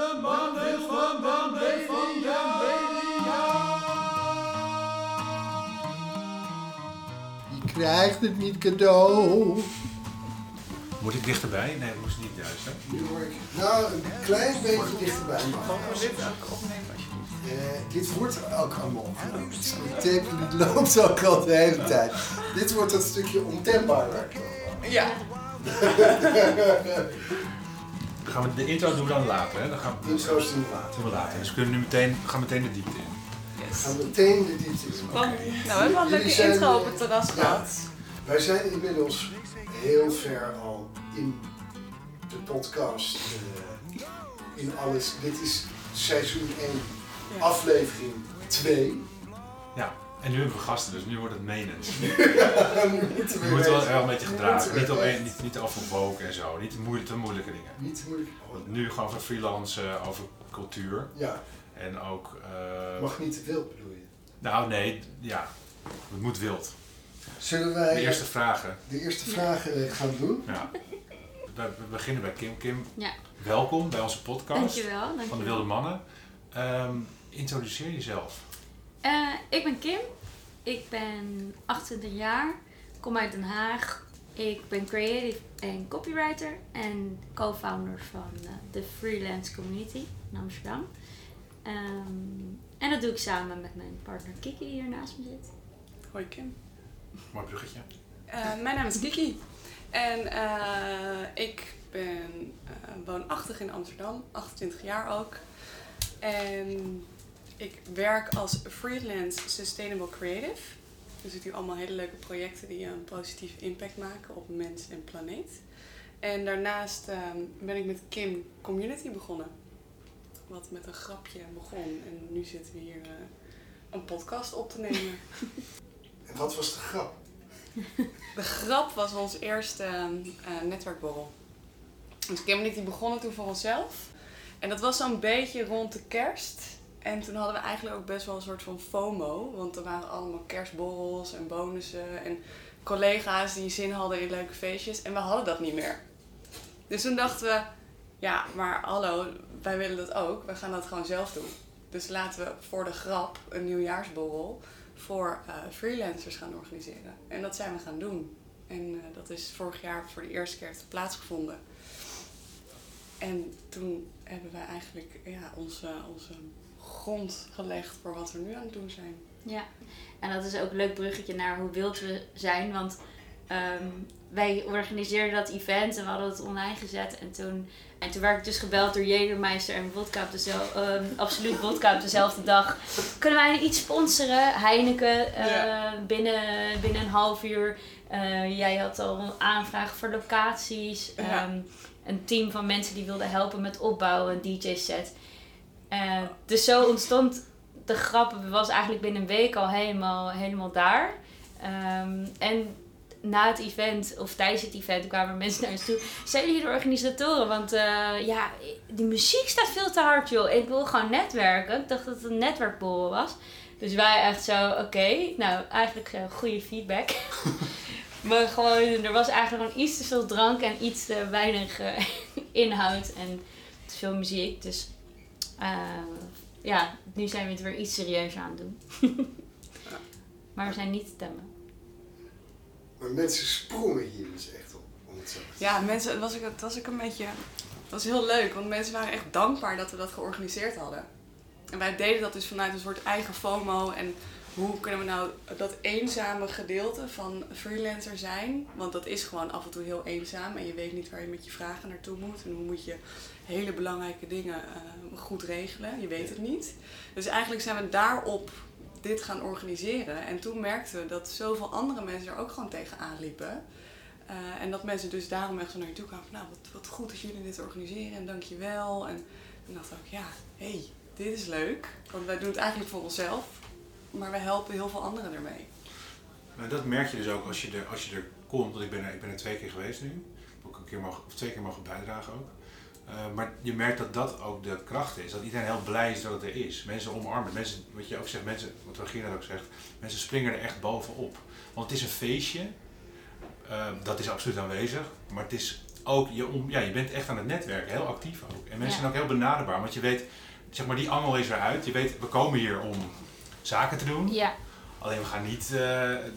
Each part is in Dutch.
de mannen van de media. Je krijgt het niet cadeau. Moet ik dichterbij? Nee, dat moest niet juist. Hè? Nu hoor ik, nou, een klein beetje dichterbij. mag. Dit ook opnemen alsjeblieft? Eh, dit wordt ook allemaal. De tape die loopt ook al de hele tijd. Dit wordt een stukje ontembaarder. Ja. Dan gaan we de intro doen we dan later. Hè? Dan gaan we, Dit zo doen we later. doen we later. Dus we kunnen nu meteen, we gaan meteen de diepte in. We gaan meteen de diepte in. Want, nou, we hebben wel een leuke zijn- intro op het terras Ja. gehad. Wij zijn inmiddels heel ver al in de podcast. eh, in alles. Dit is seizoen 1, Ja. aflevering 2. Ja, en nu hebben we gasten, dus nu wordt het menens. nu moeten we We moeten wel een beetje gedragen. Niet, op een, niet, en zo. Niet te moeilijke, te moeilijke dingen. Niet te moeilijk. Want nu gewoon van freelance eh, over cultuur. Ja, En ook... eh, mag niet te veel bedoel je. nou nee, ja. Het moet wild. Zullen wij De eerste vragen. de eerste vragen eh, gaan doen? Ja. We, we beginnen bij Kim. Kim, Ja. welkom bij onze podcast Dankjewel. van de. Wilde Mannen. Ehm, introduceer jezelf. Eh, ik ben Kim. Ik ben 28 jaar. Kom uit Den Haag. Ik ben creative en copywriter en co-founder van eh, de Freelance Community in Amsterdam. Ehm, en dat doe ik samen met mijn partner Kiki die hier naast me zit. Hoi Kim. Mooi bruggetje. Eh, mijn naam is Kiki. En eh, ik ben eh, woonachtig in Amsterdam, 28 jaar ook. En ik werk als freelance sustainable creative. Dus ik doe allemaal hele leuke projecten die een positieve impact maken op mens en planeet. En daarnaast ehm, ben ik met Kim Community begonnen. Wat met een grapje begon. En nu zitten we hier eh, een podcast op te nemen. En wat was de grap? De grap was ons eerste eh, netwerkborrel. Dus Kim en ik die begonnen toen voor onszelf. En dat was zo'n beetje rond de kerst. En toen hadden we eigenlijk ook best wel een soort van FOMO. Want er waren allemaal kerstborrels en bonussen. En collega's die zin hadden in leuke feestjes. En we hadden dat niet meer. Dus toen dachten we, ja, maar hallo, wij willen dat ook. We gaan dat gewoon zelf doen. Dus laten we voor de grap een nieuwjaarsborrel voor eh, freelancers gaan organiseren. En dat zijn we gaan doen. En eh, dat is vorig jaar voor de eerste keer plaatsgevonden. En toen hebben wij eigenlijk ja, onze, onze grond gelegd voor wat we nu aan het doen zijn. Ja, en dat is ook een leuk bruggetje naar hoe wild we zijn. Want ehm, wij organiseerden dat event en we hadden het online gezet. En toen, en toen werd ik dus gebeld door Jägermeister en Vodka op dezelfde, ehm, Absoluut Vodka op dezelfde dag. Kunnen wij iets sponsoren? Heineken eh, Ja. binnen, binnen een half uur. Eh, jij had al een aanvraag voor locaties. Ja. Ehm, een team van mensen die wilden helpen met opbouwen, een DJ-set. Dus zo ontstond de grap was eigenlijk binnen een week al helemaal, helemaal daar. Ehm, en na het event, of tijdens het event, kwamen mensen naar ons toe. Zijn jullie de organisatoren? Want eh, ja, die muziek staat veel te hard, joh. Ik wil gewoon netwerken. Ik dacht dat het een netwerkborrel was. Dus wij echt zo, oké. nou, eigenlijk eh, goede feedback. maar gewoon, er was eigenlijk gewoon iets te veel drank en iets te weinig eh, inhoud en te veel muziek. Dus eh, ja, nu zijn we het weer iets serieuzer aan het doen. maar we zijn niet te temmen. Maar mensen sprongen hier dus echt op. Om het zo te. Ja, mensen, het was, ik, het was ook een beetje... Het was heel leuk, want mensen waren echt dankbaar dat we dat georganiseerd hadden. En wij deden dat dus vanuit een soort eigen FOMO. En hoe kunnen we nou dat eenzame gedeelte van freelancer zijn? Want dat is gewoon af en toe heel eenzaam. En je weet niet waar je met je vragen naartoe moet. En hoe moet je hele belangrijke dingen eh, goed regelen. Je weet het niet. Dus eigenlijk zijn we daarop dit gaan organiseren. En toen merkten we dat zoveel andere mensen er ook gewoon tegenaan liepen. Eh, en dat mensen dus daarom echt zo naar je toe kwamen. van, Nou, wat, wat goed dat jullie dit organiseren en dankjewel. En toen dacht ik ja, hé, hey, dit is leuk. Want wij doen het eigenlijk voor onszelf. Maar we helpen heel veel anderen ermee. Maar dat merk je dus ook als je er, als je er komt. Want ik ben er, ik ben er twee keer geweest nu. Ik heb ook een keer mogen, of twee keer mogen bijdragen ook. Eh, maar je merkt dat dat ook de kracht is. Dat iedereen heel blij is dat het er is. Mensen omarmen. Mensen, wat je ook zegt, mensen, wat Regina ook zegt, mensen springen er echt bovenop. Want het is een feestje. Eh, dat is absoluut aanwezig. Maar het is ook, je, om, ja, je bent echt aan het netwerken, heel actief ook. En mensen Ja. zijn ook heel benaderbaar, want je weet, zeg maar, die angel is eruit. Je weet, we komen hier om zaken te doen. Ja, Alleen we gaan niet, eh,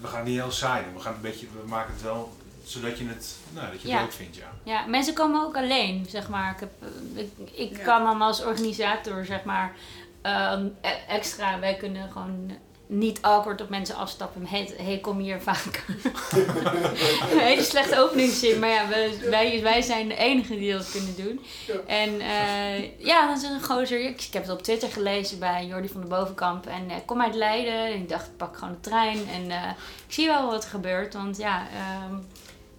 we gaan niet heel saai doen. We, gaan een beetje, we maken het wel zodat je het, nou, dat je het Ja. leuk vindt, ja. ja, mensen komen ook alleen, zeg maar. Ik, heb, eh, ik, ik Ja. kan dan als organisator, zeg maar, ehm, e- extra, wij kunnen gewoon niet awkward op mensen afstappen. Hey, hey kom hier vaak. Een hele slechte openingszin, maar ja, wij, wij, wij zijn de enigen die dat kunnen doen. Ja. En eh, ja, dan is een gozer, ik, ik heb het op Twitter gelezen bij Jordi van de Bovenkamp. En eh, kom uit Leiden. En ik dacht, ik pak gewoon de trein. En eh, ik zie wel wat er gebeurt, want ja, ehm,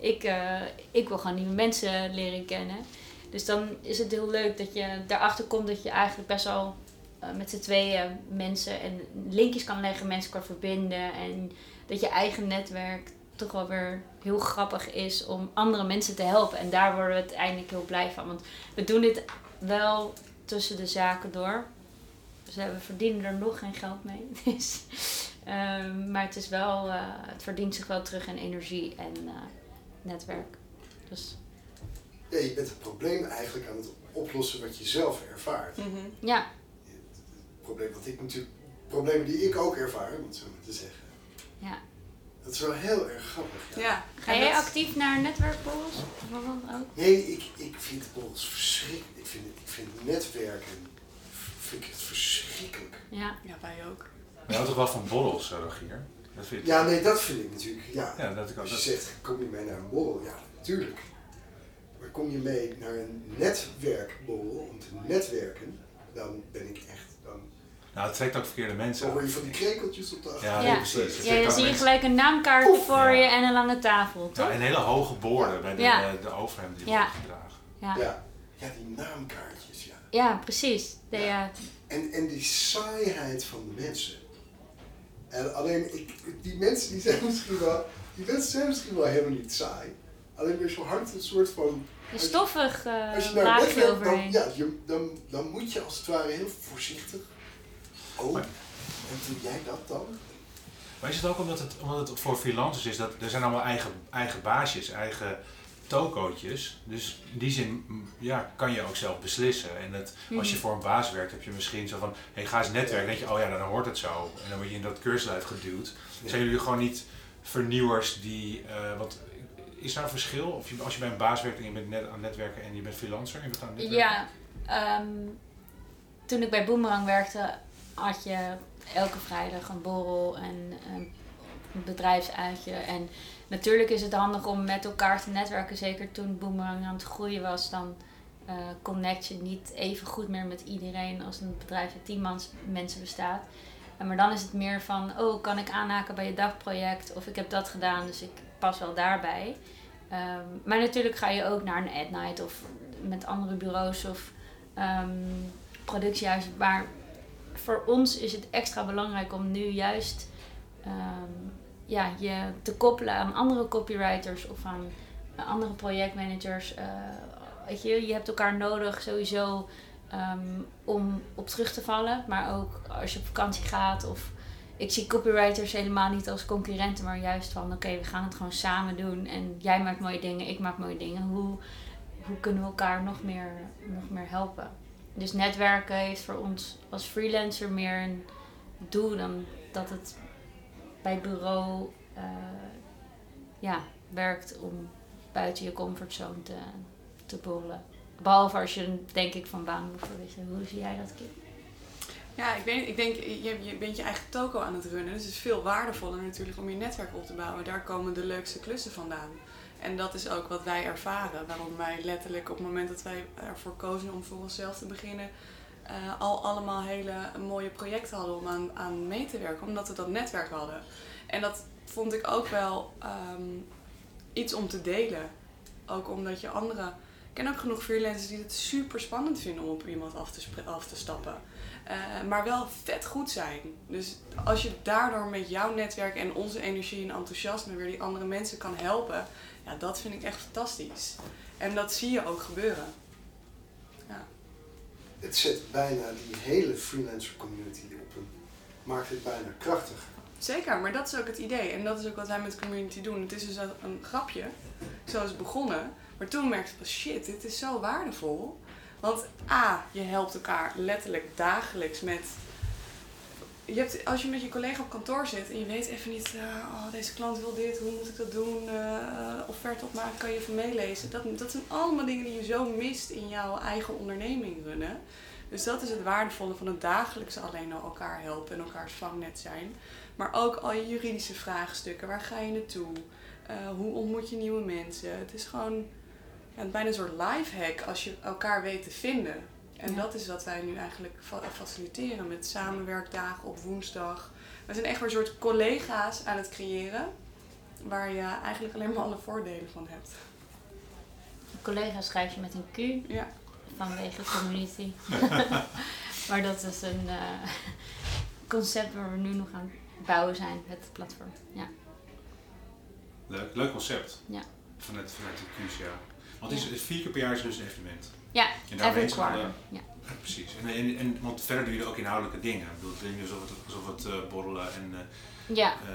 ik, eh, ik wil gewoon nieuwe mensen leren kennen. Dus dan is het heel leuk dat je daarachter komt dat je eigenlijk best wel eh, met z'n tweeën mensen en linkjes kan leggen, mensen kan verbinden. En dat je eigen netwerk toch wel weer heel grappig is om andere mensen te helpen. En daar worden we uiteindelijk heel blij van. Want we doen dit wel tussen de zaken door. Dus we verdienen er nog geen geld mee. Dus, ehm, maar het is wel, eh, het verdient zich wel terug in energie en netwerk. Dus Ja, je bent het probleem eigenlijk aan het oplossen wat je zelf ervaart. Mhm. ja, Het probleem wat ik natuurlijk, problemen die ik ook ervaar, om het zo maar te zeggen. ja. Dat is wel heel erg grappig. Ja. Ja. Ga jij dat- actief naar netwerkborrels? Bijvoorbeeld ook? Nee, ik, ik vind borrels verschrikkelijk. Ik vind, ik vind netwerken vind ik het verschrikkelijk. Ja. Ja, wij ook. We houden toch wel van borrels, eh, Rogier? Dat vind ik. Ja, nee, dat vind ik natuurlijk. Ja. Ja, dat ik ook. Als je Dat, zegt, kom je mee naar een borrel? Ja, natuurlijk. Maar kom je mee naar een netwerkborrel om te netwerken, dan ben ik echt, dan, nou, het trekt ook verkeerde mensen dan hoor je van die krekeltjes op de Ja, achtergrond. nee, Ja. precies. Ja, dan zie je gelijk een naamkaartje Oef. voor Ja. je en een lange tafel, Ja, toch? en hele hoge borden bij de, Ja. de overhemden die Ja. gedragen. Ja, Ja. ja, die naamkaartjes, ja. ja precies. De, Ja. ja. En, en die saaiheid van de mensen. En alleen, ik, die mensen die zijn misschien wel, die mensen zijn misschien wel helemaal niet saai. Alleen er zo hard een soort van, Een stoffig eh, als je naar laagje netwerk, dan, ja, je, dan, dan moet je als het ware heel voorzichtig. Oh, Maar- en doe jij dat dan? Maar is het ook omdat het, omdat het voor freelancers is, dat er zijn allemaal eigen, eigen baasjes, eigen tokootjes. Dus in die zin ja, kan je ook zelf beslissen. En dat, als je Mhm. voor een baas werkt, heb je misschien zo van, hey, ga eens netwerken. Dan denk je, oh ja, dan hoort het zo. En dan word je in dat cursuslijf geduwd. Ja. Zijn jullie gewoon niet vernieuwers die, eh want is daar een verschil? Of je, als je bij een baas werkt en je bent net aan het netwerken en je bent freelancer en je bent aan het netwerken? Ja, ehm, toen ik bij Boomerang werkte, had je elke vrijdag een borrel en een bedrijfsuitje. En natuurlijk is het handig om met elkaar te netwerken. Zeker toen Boomerang aan het groeien was, dan eh, connect je niet even goed meer met iedereen als een bedrijf uit 10 mans- mensen bestaat. En maar dan is het meer van, oh, kan ik aanhaken bij je dagproject? Of ik heb dat gedaan, dus ik pas wel daarbij. Ehm, maar natuurlijk ga je ook naar een ad night of met andere bureaus of ehm, productiehuizen. Maar voor ons is het extra belangrijk om nu juist ehm, ja, je te koppelen aan andere copywriters of aan andere projectmanagers. Eh, weet je, je hebt elkaar nodig sowieso ehm, om op terug te vallen. Maar ook als je op vakantie gaat of ik zie copywriters helemaal niet als concurrenten, maar juist van oké, we gaan het gewoon samen doen. En jij maakt mooie dingen, ik maak mooie dingen. Hoe, hoe kunnen we elkaar nog meer, nog meer helpen? Dus netwerken heeft voor ons als freelancer meer een doel dan dat het bij bureau eh, ja, werkt om buiten je comfortzone te, te borrelen. Behalve als je denk ik van baan moet verwisselen. Hoe zie jij dat, Kim? Ja, ik, weet, ik denk, je, je bent je eigen toko aan het runnen. Dus het is veel waardevoller natuurlijk om je netwerk op te bouwen. Daar komen de leukste klussen vandaan. En dat is ook wat wij ervaren. Waarom wij letterlijk op het moment dat wij ervoor kozen om voor onszelf te beginnen... eh, al allemaal hele mooie projecten hadden om aan, aan mee te werken. Omdat we dat netwerk hadden. En dat vond ik ook wel ehm, iets om te delen. Ook omdat je andere... Ik ken ook genoeg freelancers die het super spannend vinden om op iemand af te, af te stappen. Eh, maar wel vet goed zijn. Dus als je daardoor met jouw netwerk en onze energie en enthousiasme weer die andere mensen kan helpen, ja, dat vind ik echt fantastisch. En dat zie je ook gebeuren. Het zet bijna die hele freelancer community op een, maakt het bijna krachtiger. Zeker, maar dat is ook het idee. En dat is ook wat wij met community doen. Het is dus een grapje, zo is het begonnen. Maar toen merkte ik pas, shit, dit is zo waardevol. Want A, je helpt elkaar letterlijk dagelijks met... Je hebt, als je met je collega op kantoor zit en je weet even niet, eh, oh, deze klant wil dit, hoe moet ik dat doen, uh, offerte opmaken, kan je even meelezen. Dat, dat zijn allemaal dingen die je zo mist in jouw eigen onderneming runnen. Dus dat is het waardevolle van het dagelijkse alleen al elkaar helpen en elkaars vangnet zijn. Maar ook al je juridische vraagstukken, waar ga je naartoe? Uh, hoe ontmoet je nieuwe mensen? Het is gewoon ja, bijna een soort lifehack als je elkaar weet te vinden. En dat is wat wij nu eigenlijk faciliteren met samenwerkdagen op woensdag. We zijn echt weer een soort collega's aan het creëren waar je eigenlijk alleen maar alle voordelen van hebt. Collega schrijf je met een Q ja. vanwege community. maar dat is een uh, concept waar we nu nog aan het bouwen zijn, het platform. Ja. Leuk, leuk concept. Ja. Vanuit, vanuit de Q's, ja. Want het is, vier keer per jaar is dus een evenement. Ja, en daar every quarter. Ja. Precies. En, en, en, want verder doe je ook inhoudelijke dingen. Ik bedoel, het klinkt alsof het, alsof het uh, borrelen en, uh, ja. Uh,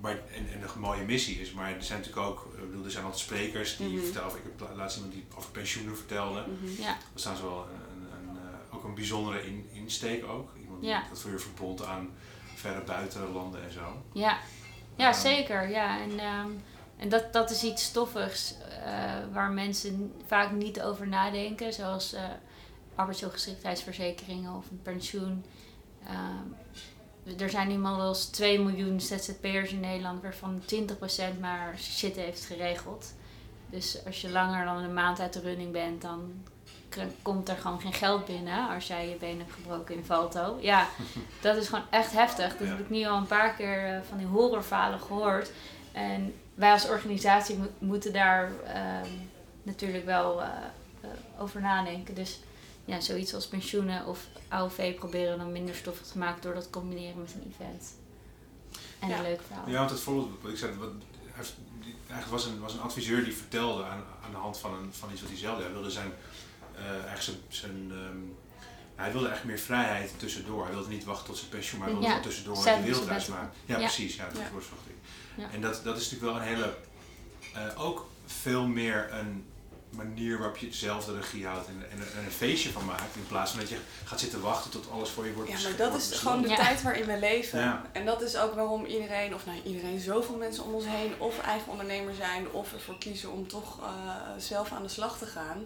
maar, en, en een mooie missie is. Maar er zijn natuurlijk ook, ik bedoel, er zijn altijd sprekers die. Mhm. vertellen, ik heb laatst iemand die over pensioenen vertelde. Mhm. Ja. Dat staan ze wel een, een, ook een bijzondere in, insteek ook. Iemand die Ja. dat voor je verbond aan verre buitenlanden en zo. Ja, ja Ehm, zeker. Ja. En, ehm, en dat, dat is iets stoffigs eh, waar mensen vaak niet over nadenken. Zoals eh arbeidsongeschiktheidsverzekeringen of een pensioen. Ehm, er zijn inmiddels 2 miljoen ZZP'ers in Nederland waarvan 20% maar shit heeft geregeld. Dus als je langer dan een maand uit de running bent, dan komt er gewoon geen geld binnen als jij je been hebt gebroken in Valto. Ja, dat is gewoon echt heftig. Dat heb ik nu al een paar keer eh, van die horrorverhalen gehoord. En wij als organisatie mo- moeten daar ehm, natuurlijk wel eh, eh, over nadenken. Dus ja, zoiets als pensioenen of AOV proberen dan minder stoffig te maken door dat te combineren met een event. En Ja. een leuk verhaal. Ja, want het voorbeeld, wat ik zei, wat, eigenlijk was een, was een adviseur die vertelde aan, aan de hand van, een, van iets wat hij zelf deed. Hij wilde zijn, eh, eigenlijk zijn, zijn ehm, hij wilde eigenlijk meer vrijheid tussendoor. Hij wilde niet wachten tot zijn pensioen, maar hij wilde Ja, tussendoor de wereldreis sabbatical. maken. Ja, Ja. precies. Ja, dat Ja. Ja. En dat, dat is natuurlijk wel een hele, eh, ook veel meer een manier waarop je zelf de regie houdt en, en, en een feestje van maakt. In plaats van dat je gaat zitten wachten tot alles voor je wordt Ja, maar dat is besloten. gewoon de Ja. tijd waarin we leven. Ja. En dat is ook waarom iedereen, of nou iedereen, zoveel mensen om ons heen, of eigen ondernemer zijn, of ervoor kiezen om toch eh, zelf aan de slag te gaan.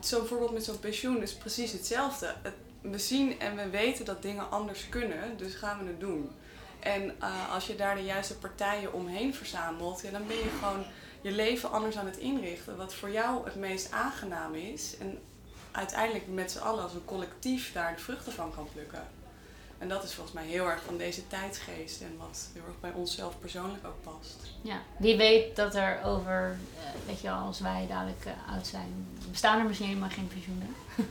Zo'n voorbeeld met zo'n pensioen is precies hetzelfde. Het, we zien en we weten dat dingen anders kunnen, dus gaan we het doen. En eh, als je daar de juiste partijen omheen verzamelt, dan ben je gewoon je leven anders aan het inrichten. Wat voor jou het meest aangenaam is. En uiteindelijk met z'n allen als een collectief daar de vruchten van kan plukken. En dat is volgens mij heel erg van deze tijdsgeest en wat heel erg bij onszelf persoonlijk ook past. Ja, wie weet dat er over, eh, weet je als wij dadelijk eh, oud zijn, bestaan er misschien helemaal geen pensioenen.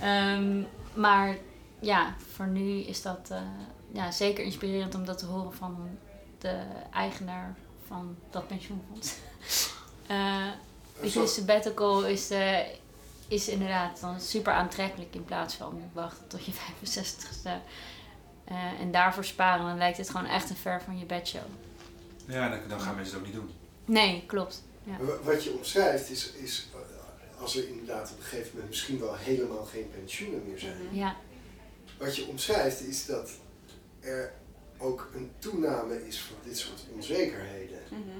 Ehm, maar ja, voor nu is dat ja, zeker inspirerend om dat te horen van de eigenaar van dat pensioenfonds. Eh je, Zo- sabbatical is, eh, is inderdaad dan super aantrekkelijk in plaats van wachten tot je 65ste. eh, en daarvoor sparen, dan lijkt het gewoon echt een ver van je bedshow. Ja, dan, dan gaan mensen het ook niet doen. Nee, klopt. Ja. Wat je omschrijft is, is eh, als er inderdaad op een gegeven moment misschien wel helemaal geen pensioenen meer zijn. Ja, Wat je omschrijft is dat er ook een toename is van dit soort onzekerheden. Mhm.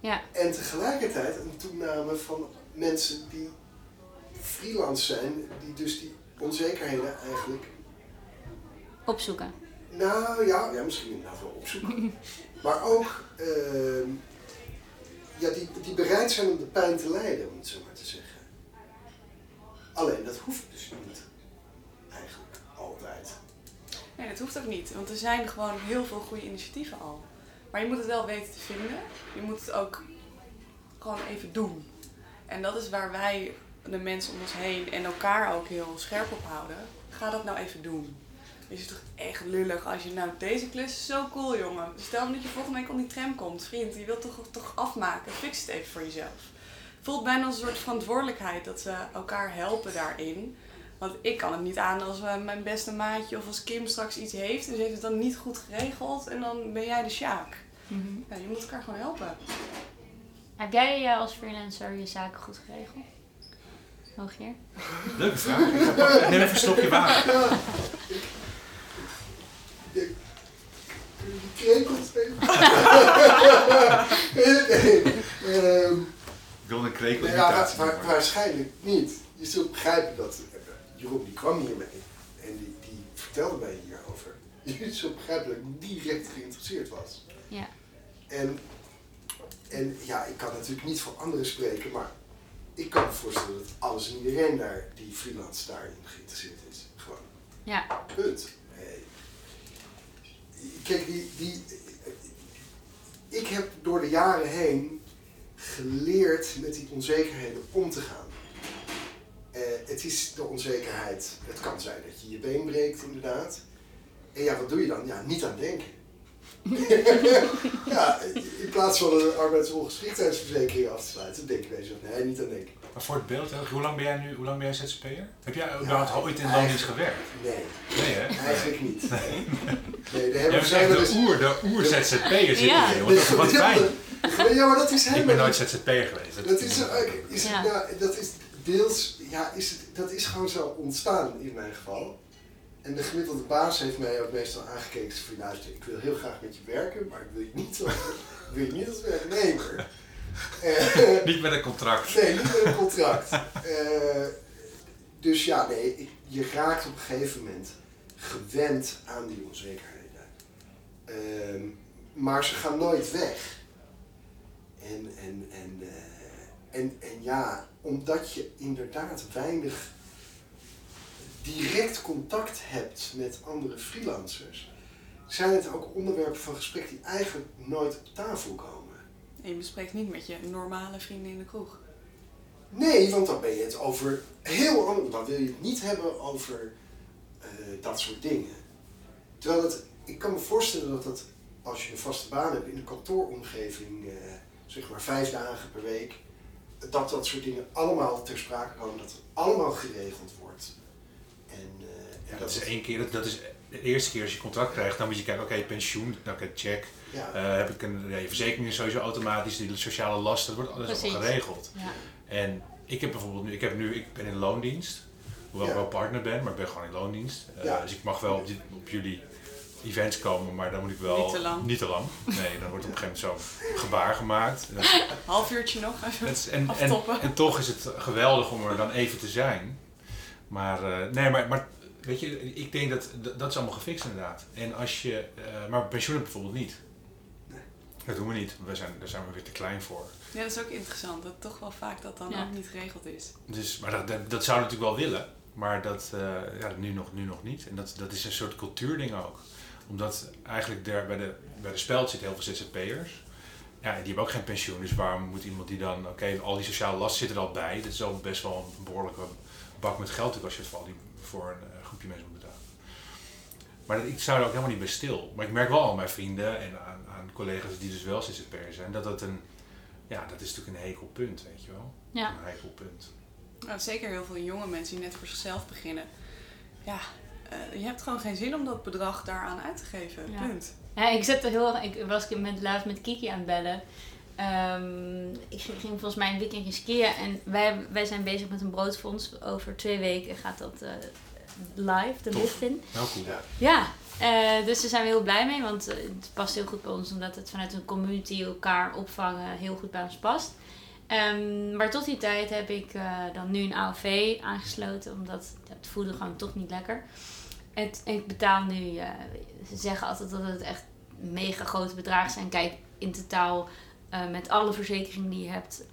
ja, En tegelijkertijd een toename van mensen die freelance zijn, die dus die onzekerheden eigenlijk, opzoeken. nou ja, ja misschien inderdaad wel opzoeken. maar ook ehm, ja, die, die bereid zijn om de pijn te lijden, om het zo maar te zeggen. Alleen dat hoeft dus niet. Nee, dat hoeft ook niet, want er zijn gewoon heel veel goede initiatieven al. Maar je moet het wel weten te vinden. Je moet het ook gewoon even doen. En dat is waar wij de mensen om ons heen en elkaar ook heel scherp op houden. Ga dat nou even doen. Het is toch echt lullig als je nou deze klus is zo cool jongen. Stel dat je volgende week op die tram komt, vriend, je wilt toch, toch afmaken. Fix het even voor jezelf. Het voelt bijna een soort verantwoordelijkheid dat we elkaar helpen daarin. Want ik kan het niet aan als eh, mijn beste maatje of als Kim straks iets heeft en ze heeft het dan niet goed geregeld en dan ben jij de Sjaak. Mhm. Ja, je moet elkaar gewoon helpen. Heb jij eh, als freelancer je zaken goed geregeld? Rogier? Leuke vraag. Neem even een slokje water. Ja, krekels ehm, Ik wil een krekel ja, waarschijnlijk niet. Je zult begrijpen dat Jeroen die kwam hiermee en die, die vertelde mij hierover. Begrijpen dat ik direct geïnteresseerd was. Ja. En, en ja, ik kan natuurlijk niet voor anderen spreken, maar ik kan me voorstellen dat alles en iedereen daar die freelance daarin geïnteresseerd is. Gewoon. Ja. Punt. Hey. Kijk, die, die, ik heb door de jaren heen geleerd met die onzekerheden om te gaan. Het is de onzekerheid. Het kan zijn dat je je been breekt, inderdaad. En ja, wat doe je dan? Ja, niet aan denken. ja, in plaats van een arbeidsongeschiktheidsverzekering af te sluiten, denk je bij jezelf, nee, niet aan denken. Maar voor het beeld, hè, hoe lang ben jij nu, hoe lang ben jij ZZP'er? Heb jij Ja, überhaupt ooit in loondienst gewerkt? Nee, Nee hè? eigenlijk niet. Nee, nee daar Jij hebben de oer, de oer ZZP'er zit Ja. erin. Wat, wat fijn. Ja, maar dat is helemaal Ik ben nooit ZZP'er geweest. Dat is, is Ja. nou, dat is deels, ja, is het, dat is gewoon zo ontstaan in mijn geval. En de gemiddelde baas heeft mij ook meestal aangekeken van, nou, ik wil heel graag met je werken, maar ik wil je niet als, wil je niet als werknemer. Eh, Niet met een contract. nee, niet met een contract. Eh, dus ja, nee, je raakt op een gegeven moment gewend aan die onzekerheden. Ehm, maar ze gaan nooit weg. En, en, en, eh, en, en ja, omdat je inderdaad weinig direct contact hebt met andere freelancers, zijn het ook onderwerpen van gesprek die eigenlijk nooit op tafel komen. En je bespreekt niet met je normale vrienden in de kroeg. Nee, want dan ben je het over heel anders. Dan wil je het niet hebben over eh, dat soort dingen. Terwijl het, ik kan me voorstellen dat dat, als je een vaste baan hebt in een kantooromgeving, eh, zeg maar vijf dagen per week, dat dat soort dingen allemaal ter sprake komen, dat het allemaal geregeld wordt. En, eh, en Ja, dat is één keer, dat, dat is de eerste keer als je contract krijgt, dan moet je kijken, oké, pensioen, nou, oké, check. ja. Eh, heb ik een, ja, je verzekering is sowieso automatisch, die sociale lasten, dat wordt alles al Precies. geregeld. Ja. En ik heb bijvoorbeeld nu, ik heb nu, ik ben in loondienst, hoewel ik wel partner ben, maar ik ben gewoon in loondienst. Eh, Ja. Dus ik mag wel op, op jullie events komen, maar dan moet ik wel Niet te lang. niet te lang. Nee, dan wordt op een gegeven moment zo'n gebaar gemaakt. Half uurtje nog. even. is- en, en, en toch is het geweldig om er dan even te zijn. Maar, eh, nee, maar, maar weet je, ik denk dat dat is allemaal gefixt inderdaad. En als je, eh, maar pensioenen bijvoorbeeld niet. Nee. Dat doen we niet. We zijn, daar zijn we weer te klein voor. Ja, dat is ook interessant. Dat toch wel vaak dat dan Ja. ook niet geregeld is. Dus, maar dat, dat, dat zou ik natuurlijk wel willen. Maar dat, eh, ja, nu, nog, nu nog niet. En dat, dat is een soort cultuurding ook. Omdat eigenlijk daar bij de, bij de speld zitten heel veel ZZP'ers. Ja, en die hebben ook geen pensioen. Dus waarom moet iemand die dan... Oké, al die sociale last zit er al bij. Dat is al best wel een behoorlijke bak met geld als je het voor, al die, voor een eh, groepje mensen moet betalen. Maar dat- ik sta er ook helemaal niet bij stil. Maar ik merk wel aan mijn vrienden en aan, aan collega's die dus wel ZZP'er zijn... dat dat een... Ja, dat is natuurlijk een hekelpunt, weet je wel. Ja. Een hekelpunt. Nou, zeker heel veel jonge mensen die net voor zichzelf beginnen. Ja, eh, je hebt gewoon geen zin om dat bedrag daaraan uit te geven. Ja. Punt. Ja, ik zat er heel Ik was met, laatst met Kiki aan het bellen. Ehm, ik ging, ging volgens mij een weekendje skiën. En wij, wij zijn bezig met een broodfonds. Over twee weken gaat dat eh, live, de lift in. Heel cool. Ja. Ja, eh, dus daar zijn we heel blij mee. Want het past heel goed bij ons. Omdat het vanuit een community elkaar opvangen heel goed bij ons past. Ehm, maar tot die tijd heb ik eh, dan nu een AOV aangesloten. Omdat ja, het voelde gewoon toch niet lekker. En ik betaal nu... eh, ze zeggen altijd dat het echt mega grote bedragen zijn. Kijk, in totaal eh, met alle verzekeringen die je hebt...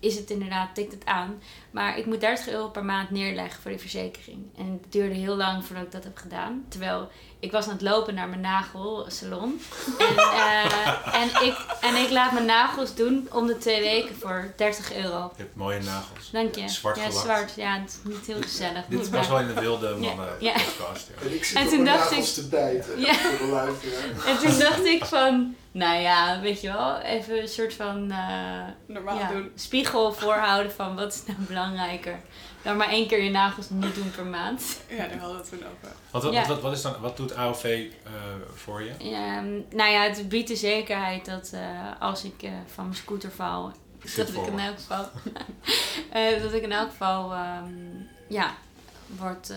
is het inderdaad, tikt het aan. Maar ik moet 30 euro per maand neerleggen voor die verzekering. En het duurde heel lang voordat ik dat heb gedaan. Terwijl ik was aan het lopen naar mijn nagelsalon. En, eh, en, ik, en ik laat mijn nagels doen om de twee weken voor 30 euro. Je hebt mooie nagels. Dank je. Zwart ja, gelakt. zwart. Ja, het is niet heel gezellig. Dit Maar- was wel in de wilde mannen Ja. podcast. Ja. En ik zit En op toen mijn dacht nagels te bijten Ja. voor de luisteraar. En toen dacht ik van, nou ja, weet je wel, even een soort van eh, Normaal ja, doen. spiegel voorhouden van wat is nou belangrijker. dan maar één keer je nagels niet doen per maand. Ja, daar hadden we het toen over. Wat, wat, Ja. wat, wat, is dan, wat doet AOV eh, voor je? Ehm, nou ja, het biedt de zekerheid dat eh, als ik eh, van mijn scooter val, zit dat ik in elk geval, eh, dat ik in elk geval, ehm, ja, wordt, eh,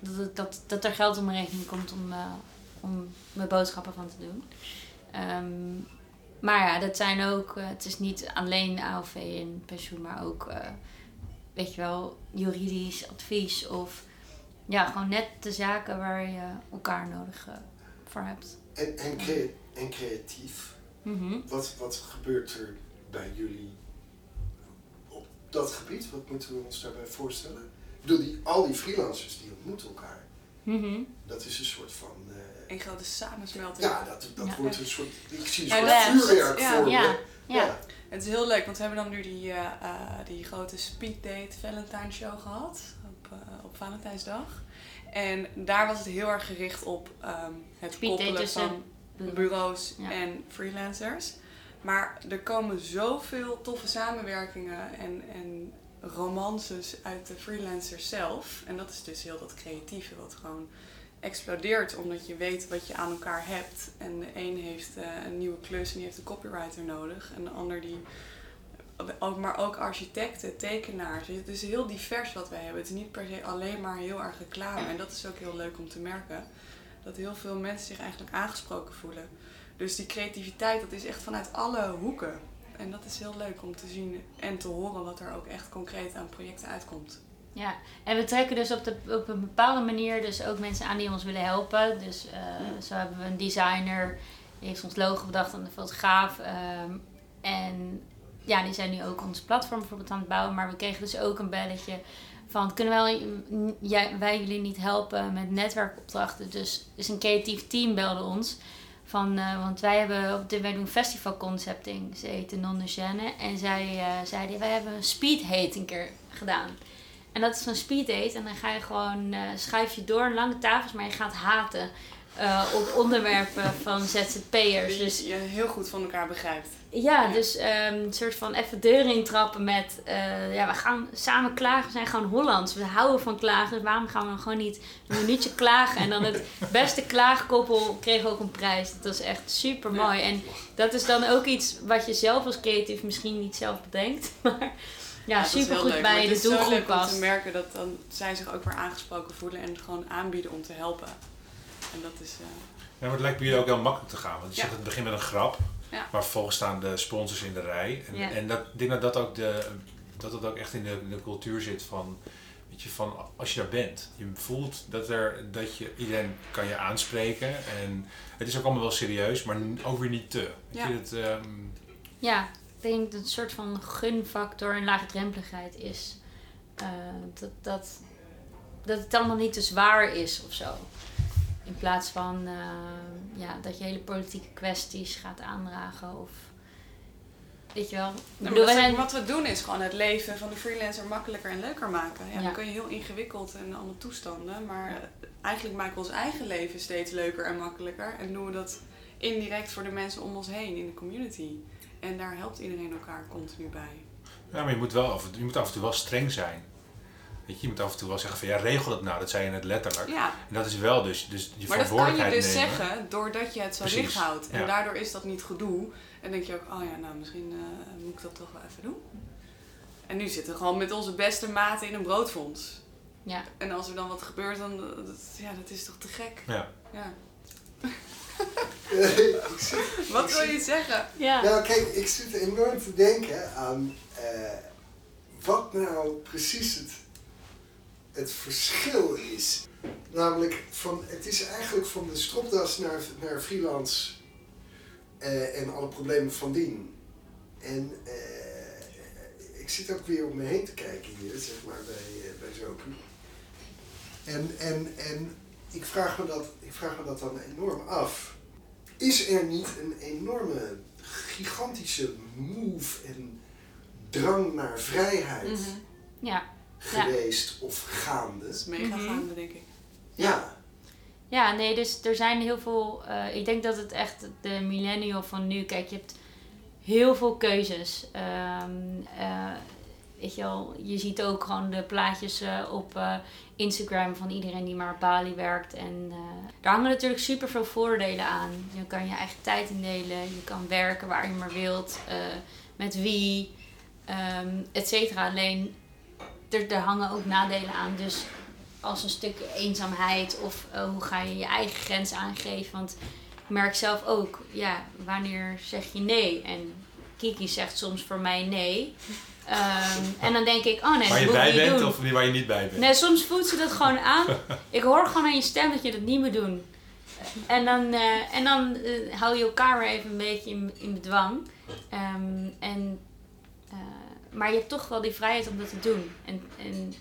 dat, dat, dat er geld op mijn rekening komt om, eh, om mijn boodschappen van te doen. Ehm, maar ja, dat zijn ook, eh, het is niet alleen AOV en pensioen, maar ook, eh, weet je wel, juridisch advies of ja, gewoon net de zaken waar je elkaar nodig eh, voor hebt. En, en, crea- en creatief. Mhm. Wat, wat gebeurt er bij jullie op dat gebied? Wat moeten we ons daarbij voorstellen? Ik bedoel, die, al die freelancers die ontmoeten elkaar. Mhm. Dat is een soort van... eh, Een grote samensmelting. ja, dat, dat Ja. wordt een soort... Ik zie een soort vuurwerk ja. voor. Ja, ja. Het is heel leuk, want we hebben dan nu die, eh, eh, die grote speeddate Valentine show gehad op, eh, op Valentijnsdag. En daar was het heel erg gericht op ehm, het koppelen van bureaus Ja. en freelancers. Maar er komen zoveel toffe samenwerkingen en, en romances uit de freelancers zelf. En dat is dus heel dat creatieve wat gewoon explodeert omdat je weet wat je aan elkaar hebt. En de een heeft eh, een nieuwe klus en die heeft een copywriter nodig. En de ander die... Maar ook architecten, tekenaars. Het is heel divers wat wij hebben. Het is niet per se alleen maar heel erg reclame. En dat is ook heel leuk om te merken. Dat heel veel mensen zich eigenlijk aangesproken voelen. Dus die creativiteit, dat is echt vanuit alle hoeken. En dat is heel leuk om te zien en te horen wat er ook echt concreet aan projecten uitkomt. Ja, en we trekken dus op, de, op een bepaalde manier dus ook mensen aan die ons willen helpen. Dus eh, zo hebben we een designer, die heeft ons logo bedacht en een fotograaf. ehm, en ja, die zijn nu ook ons platform bijvoorbeeld aan het bouwen. Maar we kregen dus ook een belletje van, kunnen wij, jij, wij jullie niet helpen met netwerkopdrachten? Dus, dus een creatief team belde ons. Van, eh, want wij, hebben op dit, wij doen festivalconcepting, ze heette Non de. En zij eh, zeiden, wij hebben een speed hate een keer gedaan. En dat is een speed date. En dan ga je gewoon, eh schuif je door lange tafels, maar je gaat haten eh, op onderwerpen van ZZP'ers. Dus je heel goed van elkaar begrijpt. ja, Ja. dus ehm, een soort van even deuren intrappen met, eh, ja, we gaan samen klagen. We zijn gewoon Hollands. We houden van klagen. Dus waarom gaan we dan gewoon niet een minuutje klagen? En dan het beste klaagkoppel kreeg ook een prijs. Dat was echt super mooi. En dat is dan ook iets wat je zelf als creatief misschien niet zelf bedenkt. Maar ja, super goed leuk. Maar bij het de is zo doelgroep leuk om te past. merken dat dan zij zich ook weer aangesproken voelen en het gewoon aanbieden om te helpen. En dat is... eh, Ja, maar het lijkt bij jullie ook heel makkelijk te gaan. Want je Ja. zegt het begint met een grap, Ja. maar vervolgens staan de sponsors in de rij. En, Ja. en dat, ik denk dat dat ook, de, dat dat ook echt in de, de cultuur zit van, weet je, van als je daar bent. Je voelt dat, er, dat je, iedereen kan je aanspreken. En het is ook allemaal wel serieus, maar ook weer niet te. Weet Ja. je, het, ehm, Ja, ik denk dat het een soort van gunfactor en laagdrempeligheid is. Eh, dat, dat, dat het allemaal niet te zwaar is of zo. In plaats van eh, ja, dat je hele politieke kwesties gaat aandragen of... Weet je wel? Nou, bedoel, zijn... Wat we doen is gewoon het leven van de freelancer makkelijker en leuker maken. Ja, Ja. Dan kun je heel ingewikkeld en allemaal toestanden. Maar eigenlijk maken we ons eigen leven steeds leuker en makkelijker. En doen we dat indirect voor de mensen om ons heen in de community. En daar helpt iedereen elkaar continu bij. ja, maar je moet, wel je moet af en toe wel streng zijn. Weet je, je moet af en toe wel zeggen van ja, regel het nou. Dat zei je net letterlijk. Ja, En dat is wel dus, dus je maar dat kan je verantwoordelijkheid dus nemen. zeggen doordat je het zo Precies, dicht houdt. En ja. daardoor is dat niet gedoe. En denk je ook, oh ja, nou misschien eh, moet ik dat toch wel even doen. En nu zitten we gewoon met onze beste maten in een broodfonds. Ja. En als er dan wat gebeurt, dan dat, ja, dat is toch te gek. Ja. Ja. Wat wil je zeggen? Ja. Nou, kijk, ik zit enorm te denken aan eh, wat nou precies het, het verschil is. Namelijk, van, het is eigenlijk van de stropdas naar, naar freelance eh, en alle problemen van dien. En eh, ik zit ook weer om me heen te kijken hier, zeg maar, bij, uh, bij Zoku. En, en, en ik, vraag me dat, ik vraag me dat dan enorm af. Is er niet een enorme, gigantische move en drang naar vrijheid Mhm. Ja. Geweest of gaande? Dat is mega Mhm. gaande, denk ik. Ja. Ja, nee, dus er zijn heel veel. eh, ik denk dat het echt de millennial van nu. Kijk, je hebt heel veel keuzes. Ehm, eh, weet je wel, je ziet ook gewoon de plaatjes eh, op eh, Instagram van iedereen die maar op Bali werkt. En eh, daar hangen natuurlijk super veel voordelen aan. Je kan je eigen tijd indelen, je kan werken waar je maar wilt, eh, met wie, ehm et cetera. Alleen, er, er hangen ook nadelen aan. Dus als een stuk eenzaamheid of eh, hoe ga je je eigen grens aangeven. Want ik merk zelf ook, ja, wanneer zeg je nee? En Kiki zegt soms voor mij nee. Ehm, en dan denk ik, oh nee, Waar je bij niet bent doen. of waar je niet bij bent. Nee, soms voelt ze dat gewoon aan. Ik hoor gewoon aan je stem dat je dat niet moet doen. En dan, eh, en dan eh, hou je elkaar weer even een beetje in, in bedwang. Ehm, en, maar je hebt toch wel die vrijheid om dat te doen. En, en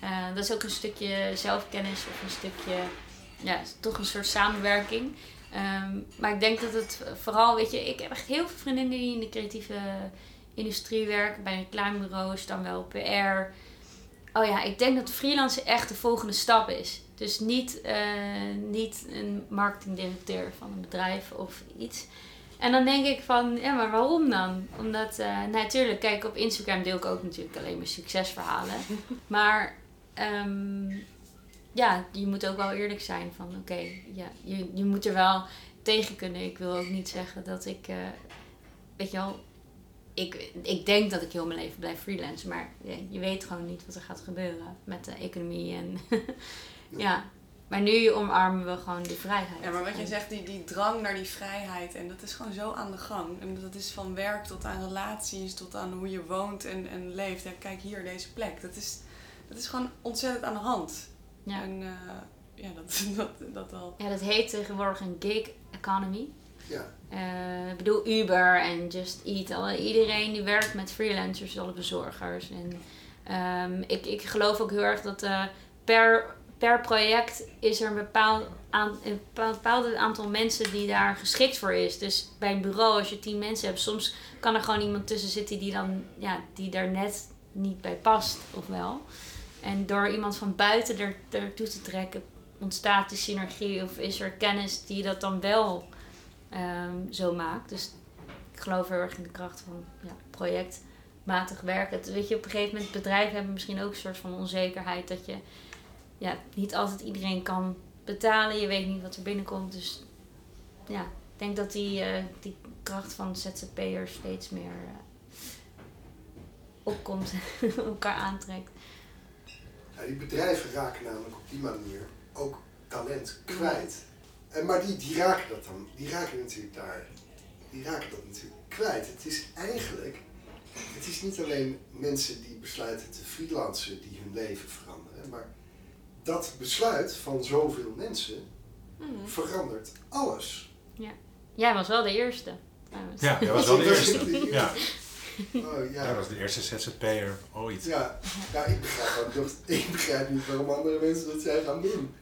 eh, dat is ook een stukje zelfkennis of een stukje, ja, toch een soort samenwerking. Ehm, maar ik denk dat het vooral, weet je, ik heb echt heel veel vriendinnen die in de creatieve industrie werken, bij reclamebureaus, dan wel PR. Oh ja, ik denk dat freelancen echt de volgende stap is. Dus niet, eh, niet een marketingdirecteur van een bedrijf of iets. En dan denk ik van, ja, maar waarom dan? Omdat, eh natuurlijk, kijk, op Instagram deel ik ook natuurlijk alleen maar succesverhalen. maar ehm, ja, je moet ook wel eerlijk zijn van, oké, ja, je, je moet er wel tegen kunnen. Ik wil ook niet zeggen dat ik, eh, weet je wel, ik, ik denk dat ik heel mijn leven blijf freelancen, maar ja, je weet gewoon niet wat er gaat gebeuren met de economie. En ja, maar nu omarmen we gewoon die vrijheid. Ja, maar wat je zegt, die, die drang naar die vrijheid, en dat is gewoon zo aan de gang. En dat is van werk tot aan relaties, tot aan hoe je woont en, en leeft. Ja, kijk hier, deze plek. Dat is, dat is gewoon ontzettend aan de hand. Ja. En eh, ja, dat, dat, dat al. ja, dat heet tegenwoordig een gig economy. Ja. Eh, ik bedoel Uber en Just Eat. Al, iedereen die werkt met freelancers, alle bezorgers. En ehm, ik, ik geloof ook heel erg dat eh, per, per project is er een bepaald, aan, een bepaald aantal mensen die daar geschikt voor is. Dus bij een bureau, als je tien mensen hebt, soms kan er gewoon iemand tussen zitten die dan ja, die daar net niet bij past, of wel. En door iemand van buiten er, ertoe te trekken, ontstaat die synergie of is er kennis die dat dan wel ehm, zo maakt. Dus ik geloof heel erg in de kracht van ja, projectmatig werken. Weet je, op een gegeven moment bedrijven hebben misschien ook een soort van onzekerheid dat je ja, niet altijd iedereen kan betalen. Je weet niet wat er binnenkomt. Dus ja, ik denk dat die, eh, die kracht van ZZP'ers steeds meer eh, opkomt elkaar aantrekt. Ja, die bedrijven raken namelijk op die manier ook talent kwijt. En, maar die, die raken dat dan, die raken natuurlijk daar, die raken dat natuurlijk kwijt. Het is eigenlijk, het is niet alleen mensen die besluiten te freelancen die hun leven veranderen, maar dat besluit van zoveel mensen Mhm. verandert alles. Jij was wel de eerste. trouwens. Ja, jij was wel de eerste. Ja. Ja, Oh, ja. jij was de eerste ZZP'er ooit. Ja, ja, ik begrijp ook nog, ik begrijp niet waarom andere mensen dat zijn gaan doen.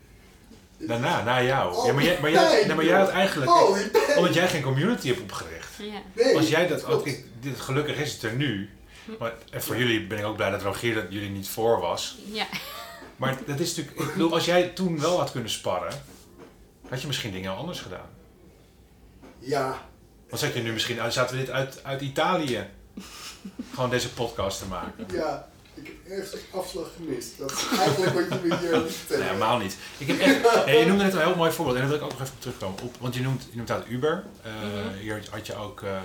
Daarna, na jou. Oh, ja, maar jij, maar jij, nee, nee, maar jij had eigenlijk, Oh, omdat jij geen community hebt opgericht. Ja. Nee, Als jij dat, ook, dit, gelukkig is het er nu. Maar, en voor jullie ben ik ook blij dat Rogier dat jullie niet voor was. ja. Maar dat is natuurlijk, ik bedoel, als jij toen wel had kunnen sparren, had je misschien dingen anders gedaan. Ja, Dan zat je nu misschien, uit- zaten we dit uit, uit Italië, gewoon deze podcast te maken. ja, ik heb ergens een afslag gemist. Dat is eigenlijk wat je me hier het Nee, vertellen. helemaal niet. Ik heb echt, hey, je noemde net een heel mooi voorbeeld en daar wil ik ook nog even op terugkomen. Op, want je noemt, je noemt uit Uber. Eh, Hier had je ook eh, eh,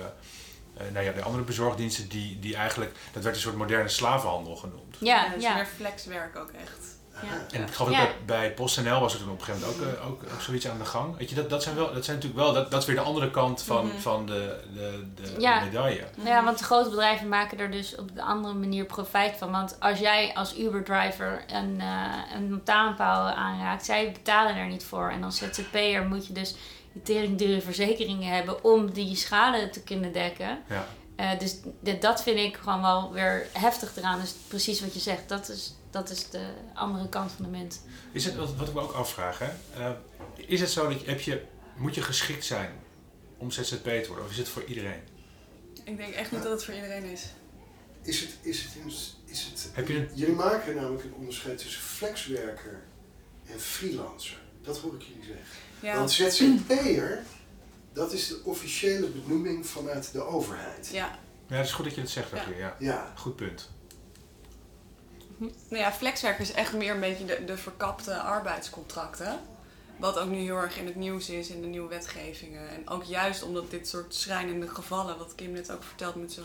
nou ja, de andere bezorgdiensten die, die eigenlijk, dat werd een soort moderne slavenhandel genoemd. Ja, dus ja. meer flexwerk ook echt. En ik geloof dat bij PostNL was er toen op een gegeven moment ook, eh, ook, ook zoiets aan de gang. Weet je, dat, dat zijn wel, dat zijn natuurlijk wel, dat, dat is weer de andere kant van, Mhm. van de, de, de, medaille. Ja, want de grote bedrijven maken er dus op de andere manier profijt van. Want als jij als Uber-driver een, eh een lantaarnpaal aanraakt, zij betalen er niet voor. En als ZZP'er moet je dus die tering dure verzekeringen hebben om die schade te kunnen dekken. Ja. Eh, dus d- dat vind ik gewoon wel weer heftig eraan. Dus precies wat je zegt, dat is, dat is de andere kant van de munt. Is het, wat, ik me ook afvraag, hè? eh, is het zo dat je, heb je, moet je geschikt zijn om ZZP te worden? Of is het voor iedereen? Ik denk echt niet dat het voor iedereen is. Is het, is het, is het, Heb je een- Jullie maken namelijk een onderscheid tussen flexwerker en freelancer. Dat hoor ik jullie zeggen. Ja, Want ZZP'er, dat is de officiële benoeming vanuit de overheid. ja. Ja, het is goed dat je dat zegt, Ja. Ja. Ja, Goed punt. Nou ja, flexwerk is echt meer een beetje de, verkapte arbeidscontracten. Wat ook nu heel erg in het nieuws is in de nieuwe wetgevingen. En ook juist omdat dit soort schrijnende gevallen, wat Kim net ook vertelt met zo'n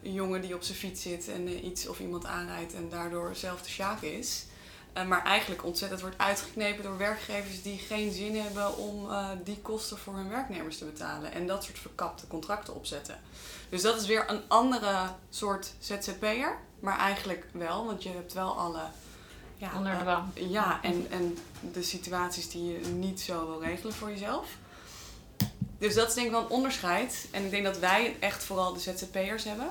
jongen die op zijn fiets zit en eh, iets of iemand aanrijdt en daardoor zelf de sjaak is. Eh, maar eigenlijk ontzettend wordt uitgeknepen door werkgevers die geen zin hebben om eh, die kosten voor hun werknemers te betalen. En dat soort verkapte contracten opzetten. Dus dat is weer een andere soort ZZP'er. Maar eigenlijk wel, want je hebt wel alle... Ja, Onder eh, ja, en, en de situaties die je niet zo wil regelen voor jezelf. Dus dat is denk ik wel een onderscheid. En ik denk dat wij echt vooral de ZZP'ers hebben.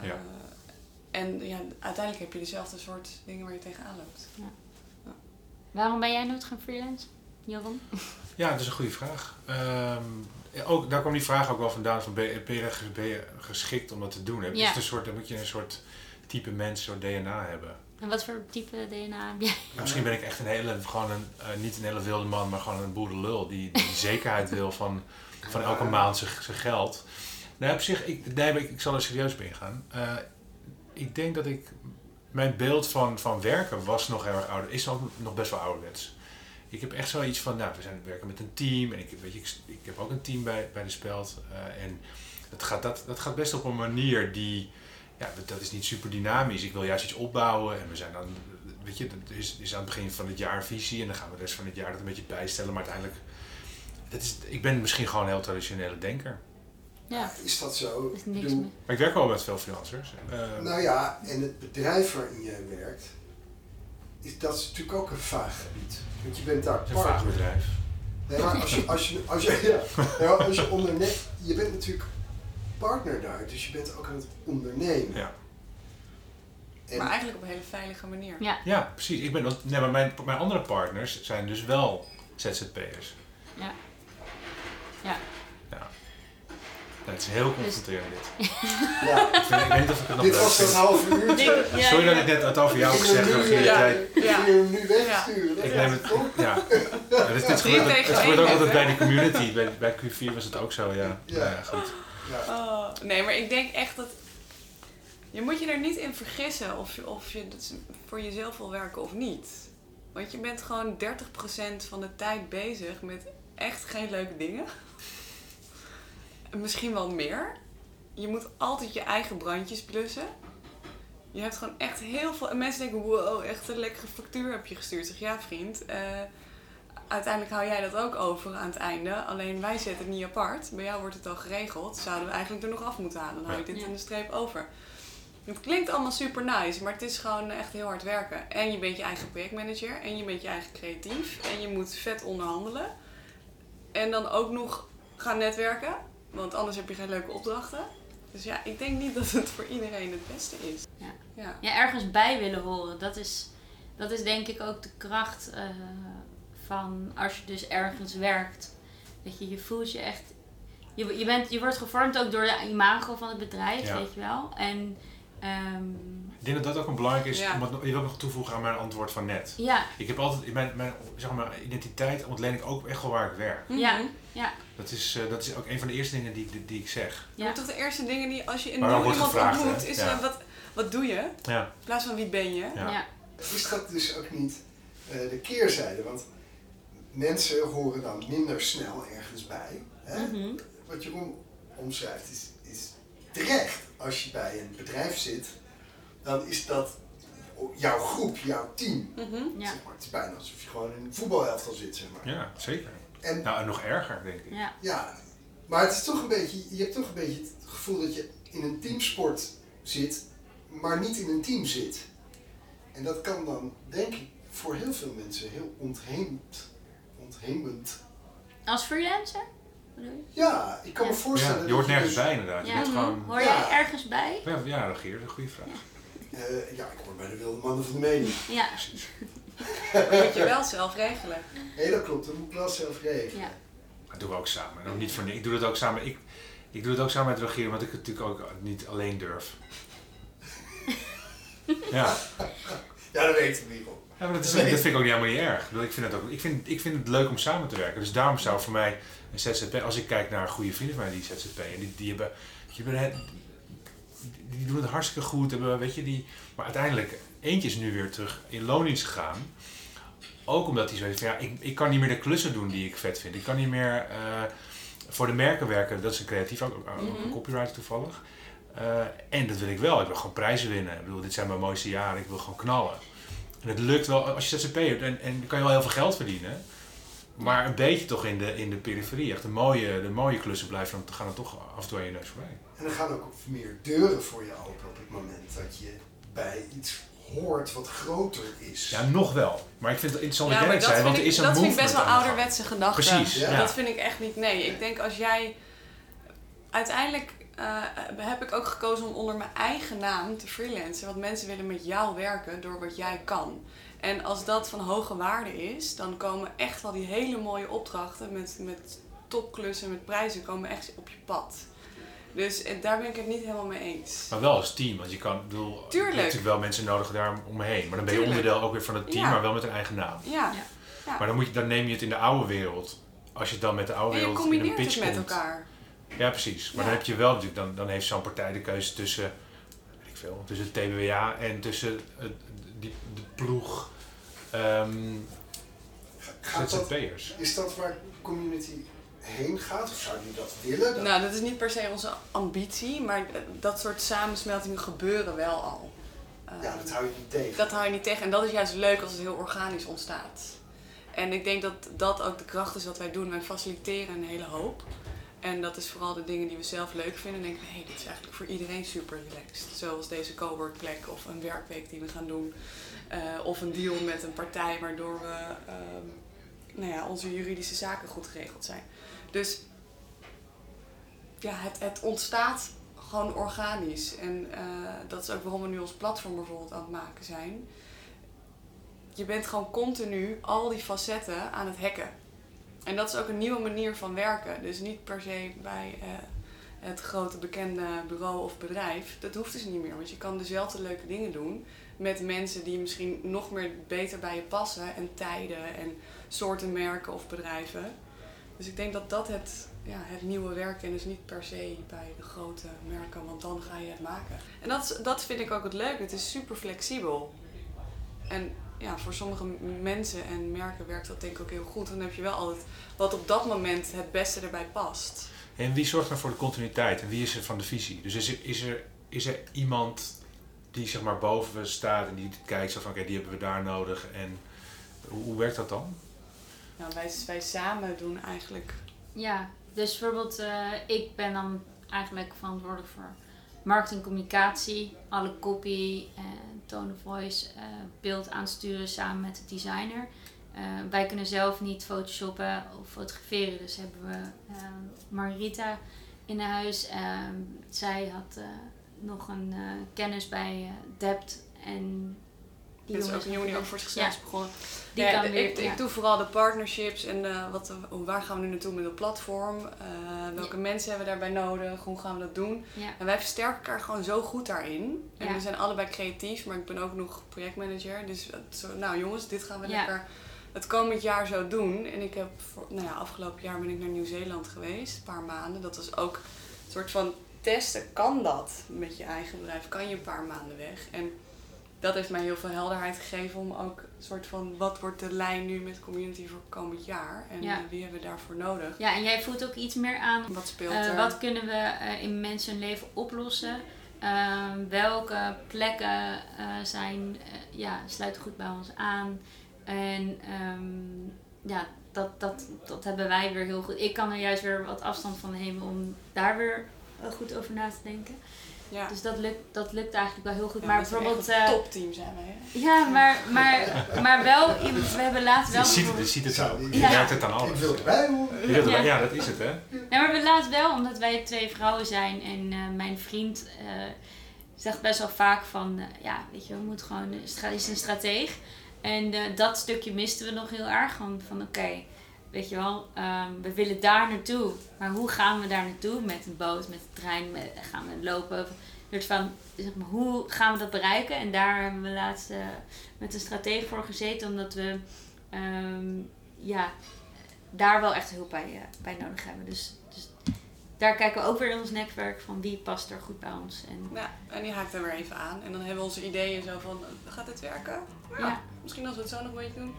Ja. Eh, en ja, uiteindelijk heb je dezelfde soort dingen waar je tegenaan loopt. Waarom ben jij nooit gaan freelance, Jeroen? Ja, dat is een goede vraag. Ehm, ja, ook, daar kwam die vraag ook wel vandaan van ben je, ben je, ben je geschikt om dat te doen? Ja. Dus een soort, dan moet je een soort type mens, soort DNA hebben. En wat voor type DNA heb jij? Misschien ben ik echt een hele, gewoon een, eh, niet een hele wilde man, maar gewoon een boerenlul die, die zekerheid wil van, van elke maand zijn geld. Nou, op zich, ik, nee, ik, ik zal er serieus op ingaan. Eh, ik denk dat ik, mijn beeld van, van werken was nog heel erg ouder, is nog, nog best wel ouderwets. Ik heb echt zoiets van, nou, we zijn werken met een team en ik, weet je, ik, ik heb ook een team bij, bij de Speld. eh, en dat gaat, dat, dat gaat best op een manier die, ja, dat- is niet super dynamisch. Ik wil juist iets opbouwen en we zijn dan, weet je, dat is, is aan het begin van het jaar een visie en dan gaan we de rest van het jaar dat een beetje bijstellen. Maar uiteindelijk, dat is, ik ben misschien gewoon een heel traditionele denker. Ja, Is dat zo? is niks. Maar ik werk wel met veel freelancers. Eh, Nou ja, en het bedrijf waarin jij werkt, is, dat is natuurlijk ook een vaag gebied. Want je bent daar het is een vaag bedrijf. Nee, maar als je, als je, als je, ja, als je onderneemt, je bent natuurlijk partner daar, dus je bent ook aan het ondernemen. Ja. En, Maar eigenlijk op een hele veilige manier. Ja, Ja, precies. Ik ben, want- nee, maar mijn, mijn andere partners zijn dus wel ZZP'ers. Ja. Ja. Ja, het is heel confronterend dit. ja, Ik, vind, ik weet niet of ik het nog dit was een half uurtje. Ja, Sorry ja. dat ik net het over jou gezegd heb. Ja. Hem nu wegsturen. dat Ik neem het, ja. ja dit, dit gebeurt, het gebeurt ook altijd bij de community. Bij, bij Q4 was het ook zo, ja. Ja. Nou ja, goed. Ja. Oh, nee, maar ik denk echt dat. Je moet je er niet in vergissen of je, of je dat voor jezelf wil werken of niet. Want je bent gewoon 30% van de tijd bezig met echt geen leuke dingen. En Misschien wel meer. Je moet altijd je eigen brandjes blussen. Je hebt gewoon echt heel veel. En mensen denken: wow, echt een lekkere factuur heb je gestuurd. Zeg ja, vriend. eh, uiteindelijk hou jij dat ook over aan het einde. Alleen wij zetten het niet apart. Bij jou wordt het al geregeld. Zouden we eigenlijk er nog af moeten halen. Dan hou je dit in de streep over. Het klinkt allemaal super nice, maar het is gewoon echt heel hard werken. En je bent je eigen projectmanager en je bent je eigen creatief. En je moet vet onderhandelen. En dan ook nog gaan netwerken, want anders heb je geen leuke opdrachten. Dus ja, ik denk niet dat het voor iedereen het beste is. Ja. ja. ja, ergens bij willen horen. Dat is, dat is denk ik ook de kracht eh, van als je dus ergens werkt. Weet je, je voelt je echt. Je, je, bent, je wordt gevormd ook door de imago van het bedrijf, Ja. weet je wel. En ehm, Ik denk dat dat ook een belangrijk is. Ja. om wat- je wil nog toevoegen aan mijn antwoord van net. ja, Ik heb altijd, mijn, mijn, zeg maar, identiteit ontleen ik ook echt wel waar ik werk. Ja. Mhm. Dat is, eh, dat is ook een van de eerste dingen die, die, die ik zeg. Je moet toch de eerste dingen die als je Maar wordt iemand gevraagd, ontmoet, hè? is Ja. eh, wat, wat doe je? Ja. In plaats van wie ben je? Ja. ja. Is dat dus ook niet eh, de keerzijde? Want mensen horen dan minder snel ergens bij. Hè? Mhm. Wat Jeroen omschrijft is terecht. Als je bij een bedrijf zit, dan is dat jouw groep, jouw team. Mhm. Ja. Zeg maar. Het is bijna alsof je gewoon in een voetbalelftal zit, zeg maar. ja, zeker. En Nou, en nog erger, denk ik. ja. ja, maar het is toch een beetje, je hebt toch een beetje het gevoel dat je in een teamsport zit, maar niet in een team zit. En dat kan dan, denk ik, voor heel veel mensen heel ontheemd, ontheemend. Als freelancer? Ja, ik kan me voorstellen. Ja, je hoort nergens dus- bij inderdaad. Je Ja. bent gewoon... Hoor Ja. jij ergens bij? Ja, ja Regeer, dat is een goede vraag. Eh, ja, ik hoor bij de wilde mannen van de mening. Ja. Precies. Dat moet je wel zelf regelen. Nee, dat klopt. Dat moet ik wel zelf regelen. ja. Dat doen we ook samen. En ook niet voor niks. Ik doe dat ook samen. Ik, ik doe het ook samen met regeren, want ik het natuurlijk ook niet alleen durf. Ja. Ja, dat weet ik niet. Ja, maar dat, is, Nee. dat vind ik ook niet helemaal niet erg. Ik vind, het ook, ik, vind, ik vind het leuk om samen te werken. Dus daarom zou voor mij een ZZP, als ik kijk naar goede vrienden van mij die ZZP, en die, die hebben, je hebben, die doen het hartstikke goed. Hebben, weet je, die, maar uiteindelijk, eentje is nu weer terug in loondienst gegaan. Ook omdat hij zo heeft van ja, ik, ik kan niet meer de klussen doen die ik vet vind. Ik kan niet meer eh, voor de merken werken. Dat is een creatief, ook, ook een Mhm. copyright toevallig. Eh, en dat wil ik wel. Ik wil gewoon prijzen winnen. Ik bedoel, dit zijn mijn mooiste jaren. Ik wil gewoon knallen. En het lukt wel als je ZZP hebt. En, en dan kan je wel heel veel geld verdienen. Maar een beetje toch in de, in de periferie. Echt de mooie, de mooie klussen blijven dan, gaan er toch af en toe aan je neus voorbij. En er gaan ook meer deuren voor je open op het moment dat je bij iets hoort wat groter is. Ja, nog wel. Maar ik vind het interessant Ja, dat maar jij het dat zei, vind want er ik, is een dat vind ik best wel ouderwetse gedachten. Precies, Ja. ja. Dat vind ik echt niet. Nee, ik denk als jij. Uiteindelijk eh, heb ik ook gekozen om onder mijn eigen naam te freelancen. Want mensen willen met jou werken door wat jij kan. En als dat van hoge waarde is, dan komen echt wel die hele mooie opdrachten met, met topklussen, met prijzen, komen echt op je pad. Dus eh, daar ben ik het niet helemaal mee eens. Maar wel als team, want je kan, bedoel, je hebt Tuurlijk. natuurlijk wel mensen nodig daar omheen. Maar dan ben je Tuurlijk. onderdeel ook weer van het team, Ja. maar wel met een eigen naam. Ja. Ja. Maar dan, moet je, dan neem je het in de oude wereld. Als je het dan met de oude En je wereld in een combineert pitch het met komt. elkaar. Ja, precies. Maar Ja. dan heb je wel natuurlijk, dan, dan heeft zo'n partij de keuze tussen, weet ik veel, tussen het TBWA en tussen het, die, de ploeg ehm Gaat dat, ZZP'ers. is dat waar community heen gaat? Of zou die dat willen? Nou, dat is niet per se onze ambitie, maar dat soort samensmeltingen gebeuren wel al. ja, Ehm, dat hou je niet tegen. dat hou je niet tegen. En dat is juist leuk als het heel organisch ontstaat. En ik denk dat dat ook de kracht is wat wij doen. Wij faciliteren een hele hoop. En dat is vooral de dingen die we zelf leuk vinden. En denken, hé, hey, dit is eigenlijk voor iedereen super relaxed. Zoals deze coworkplek of een werkweek die we gaan doen. Eh, of een deal met een partij waardoor we ehm, nou ja, onze juridische zaken goed geregeld zijn. Dus ja, het, ontstaat gewoon organisch. En eh, dat is ook waarom we nu ons platform bijvoorbeeld aan het maken zijn. Je bent gewoon continu al die facetten aan het hacken. En dat is ook een nieuwe manier van werken. Dus niet per se bij eh, het grote bekende bureau of bedrijf. Dat hoeft dus niet meer. Want je kan dezelfde leuke dingen doen met mensen die misschien nog meer beter bij je passen. En tijden en soorten merken of bedrijven. Dus ik denk dat dat het, ja, het nieuwe werken is niet per se bij de grote merken, want dan ga je het maken. En dat, dat vind ik ook het leuke. Het is super flexibel. En ja, voor sommige mensen en merken werkt dat denk ik ook heel goed. Dan heb je wel altijd wat op dat moment het beste erbij past. En wie zorgt dan voor de continuïteit en wie is er van de visie? Dus is er, is er, is er iemand die zeg maar boven staat en die kijkt zo van oké, die hebben we daar nodig en hoe, hoe werkt dat dan? Nou, wij, wij samen doen eigenlijk. Ja, dus bijvoorbeeld, eh, ik ben dan eigenlijk verantwoordelijk voor marketing, communicatie, alle copy, eh, tone of voice, eh, beeld aansturen samen met de designer. Eh, wij kunnen zelf niet photoshoppen of fotograferen, dus hebben we eh, Margarita in huis. Eh, zij had nog een kennis bij Dept en die is ook een jongen die ook voor zichzelf is begonnen. Die Ja, kan de- weer, ik, ik doe vooral de partnerships en eh, wat, waar gaan we nu naartoe met het platform? Eh, welke mensen hebben we daarbij nodig? Hoe gaan we dat doen? En wij versterken elkaar gewoon zo goed daarin. En we zijn allebei creatief, maar ik ben ook nog projectmanager. Dus nou jongens, dit gaan we lekker het komend jaar zo doen. En ik heb, voor, nou ja, afgelopen jaar ben ik naar Nieuw-Zeeland geweest, een paar maanden. Dat was ook een soort van testen. Kan dat met je eigen bedrijf? Kan je een paar maanden weg? En dat heeft mij heel veel helderheid gegeven om ook een soort van wat wordt de lijn nu met community voor komend jaar en Ja. wie hebben we daarvoor nodig? ja, en jij voelt ook iets meer aan Wat speelt Eh, er? wat kunnen we eh, in mensen hun leven oplossen? Ehm, welke plekken eh, zijn, ja, sluiten goed bij ons aan? En ehm, ja, dat, dat, dat hebben wij weer heel goed. Ik kan er juist weer wat afstand van nemen om daar weer goed over na te denken. Ja. Dus dat lukt, dat lukt eigenlijk wel heel goed. Ja, maar bijvoorbeeld. echt een eh, topteam zijn wij. Hè? ja, maar, maar, maar wel, we hebben laatst wel. Je ziet, het- je ziet het Zo, ook. ik- Je Ja. merkt het aan Ik alles. wil erbij horen. Ja. Ja, dat is het hè. Nee, maar we laten wel, omdat wij twee vrouwen zijn en eh, mijn vriend eh, zegt best wel vaak van, eh, ja, weet je, we moeten gewoon, is een strateeg. En eh, dat stukje misten we nog heel erg. Gewoon van, oké, weet je wel, ehm, we willen daar naartoe. Maar hoe gaan we daar naartoe? Met een boot, met de trein, met, gaan we lopen? Dus van, zeg maar, hoe gaan we dat bereiken? En daar hebben we laatst eh, met een strateeg voor gezeten, omdat we, ehm, ja, daar wel echt hulp bij, eh, bij nodig hebben. Dus, dus daar kijken we ook weer in ons netwerk van wie past er goed bij ons. En, Ja, en die haakt er weer even aan. En dan hebben we onze ideeën zo van, eh, gaat dit werken? Ja. Ja. Misschien als we het zo nog een beetje doen.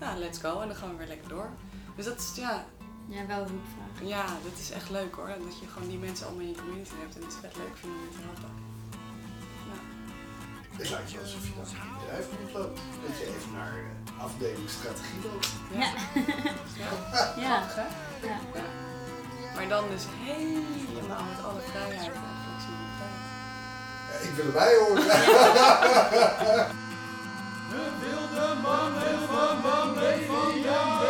Ja, let's go. En dan gaan we weer lekker door. Dus dat is ja. Ja, wel hulpvraag. Ja, dat is echt leuk hoor. Dat je gewoon die mensen allemaal in je community hebt en dat is vet leuk vinden om je te helpen. Ja. Het lijkt je alsof je dan een bedrijf rondloopt. Dat je even naar eh, afdeling strategie loopt. Ja. Ja. ja. Maar dan dus helemaal met alle vrijheid en flexibiliteit. Ja, ik wil erbij horen. De wilde mannen van jou.